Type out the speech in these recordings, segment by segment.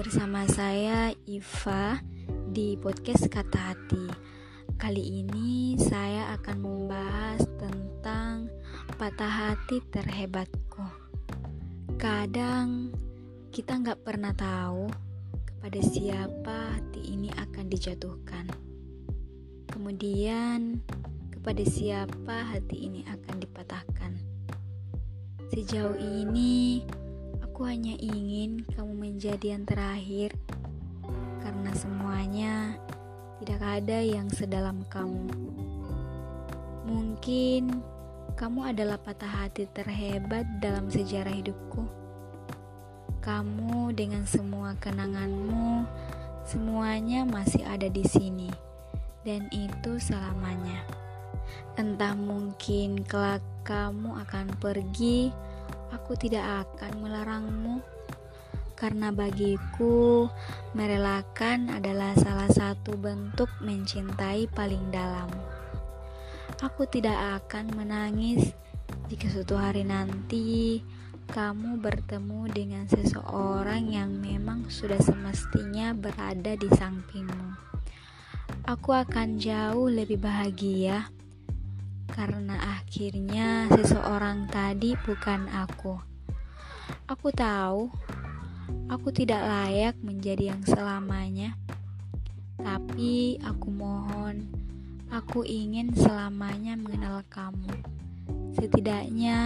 bersama saya Iva di podcast Kata Hati. Kali ini saya akan membahas tentang patah hati terhebatku. Kadang kita nggak pernah tahu kepada siapa hati ini akan dijatuhkan. Kemudian kepada siapa hati ini akan dipatahkan. Sejauh ini Aku hanya ingin kamu menjadi yang terakhir, karena semuanya tidak ada yang sedalam kamu. Mungkin kamu adalah patah hati terhebat dalam sejarah hidupku. Kamu dengan semua kenanganmu, semuanya masih ada di sini, dan itu selamanya. Entah mungkin kelak kamu akan pergi aku tidak akan melarangmu karena bagiku merelakan adalah salah satu bentuk mencintai paling dalam. Aku tidak akan menangis jika suatu hari nanti kamu bertemu dengan seseorang yang memang sudah semestinya berada di sampingmu. Aku akan jauh lebih bahagia karena akhirnya seseorang tadi bukan aku. Aku tahu aku tidak layak menjadi yang selamanya, tapi aku mohon, aku ingin selamanya mengenal kamu. Setidaknya,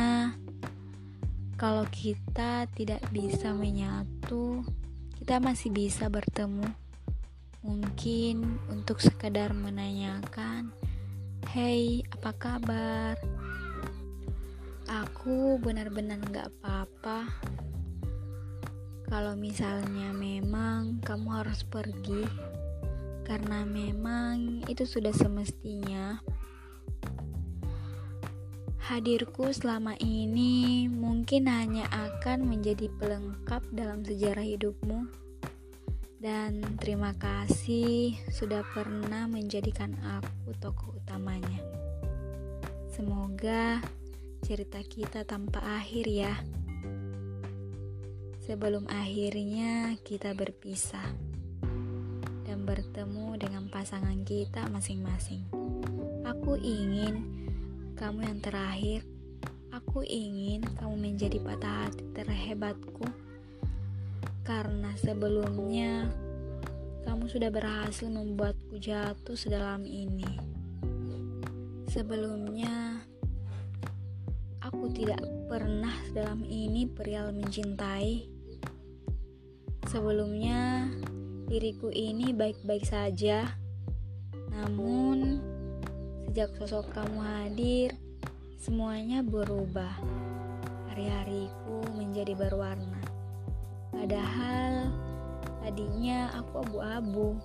kalau kita tidak bisa menyatu, kita masih bisa bertemu. Mungkin untuk sekadar menanyakan Hey, apa kabar? Aku benar-benar gak apa-apa. Kalau misalnya memang kamu harus pergi, karena memang itu sudah semestinya. Hadirku selama ini mungkin hanya akan menjadi pelengkap dalam sejarah hidupmu dan terima kasih sudah pernah menjadikan aku tokoh utamanya. Semoga cerita kita tanpa akhir ya. Sebelum akhirnya kita berpisah dan bertemu dengan pasangan kita masing-masing. Aku ingin kamu yang terakhir. Aku ingin kamu menjadi patah hati terhebatku karena sebelumnya kamu sudah berhasil membuatku jatuh sedalam ini. Sebelumnya, aku tidak pernah sedalam ini perihal mencintai. Sebelumnya, diriku ini baik-baik saja. Namun, sejak sosok kamu hadir, semuanya berubah. Hari-hariku menjadi berwarna. Padahal tadinya aku abu-abu.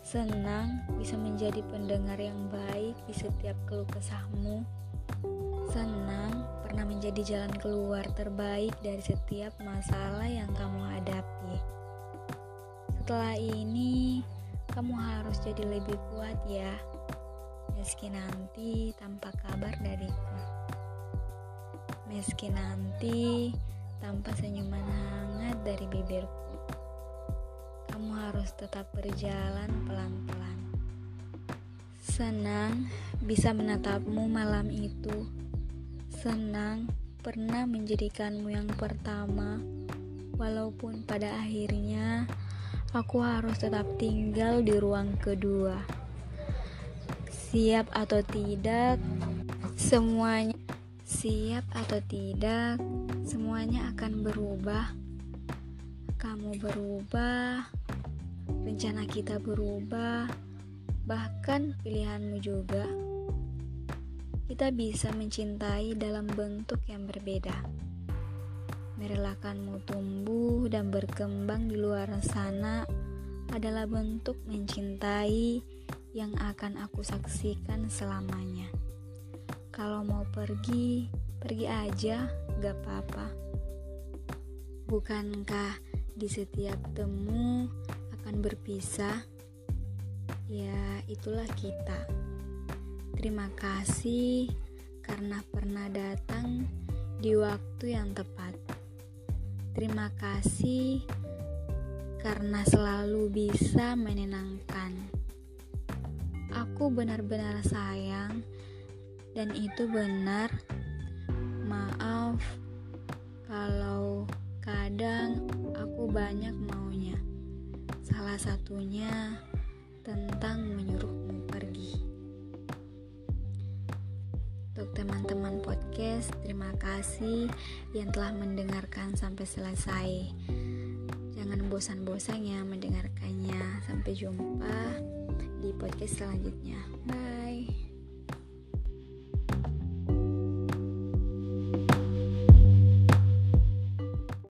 Senang bisa menjadi pendengar yang baik di setiap keluh kesahmu. Senang pernah menjadi jalan keluar terbaik dari setiap masalah yang kamu hadapi. Setelah ini, kamu harus jadi lebih kuat ya. Meski nanti tanpa kabar dariku. Meski nanti tanpa senyuman hangat dari bibirku. Kamu harus tetap berjalan pelan-pelan. Senang bisa menatapmu malam itu. Senang pernah menjadikanmu yang pertama, walaupun pada akhirnya aku harus tetap tinggal di ruang kedua. Siap atau tidak, semuanya siap atau tidak, semuanya akan berubah. Kamu berubah, rencana kita berubah, bahkan pilihanmu juga. Kita bisa mencintai dalam bentuk yang berbeda. Merelakanmu tumbuh dan berkembang di luar sana adalah bentuk mencintai yang akan aku saksikan selamanya. Kalau mau pergi, pergi aja, gak apa-apa. Bukankah di setiap temu akan berpisah? Ya, itulah kita. Terima kasih karena pernah datang di waktu yang tepat. Terima kasih karena selalu bisa menenangkan. Aku benar-benar sayang, dan itu benar. Maaf kalau kadang aku banyak maunya. Salah satunya tentang menyuruhmu pergi. Untuk teman-teman podcast, terima kasih yang telah mendengarkan sampai selesai. Jangan bosan-bosan ya mendengarkannya. Sampai jumpa di podcast selanjutnya. Bye.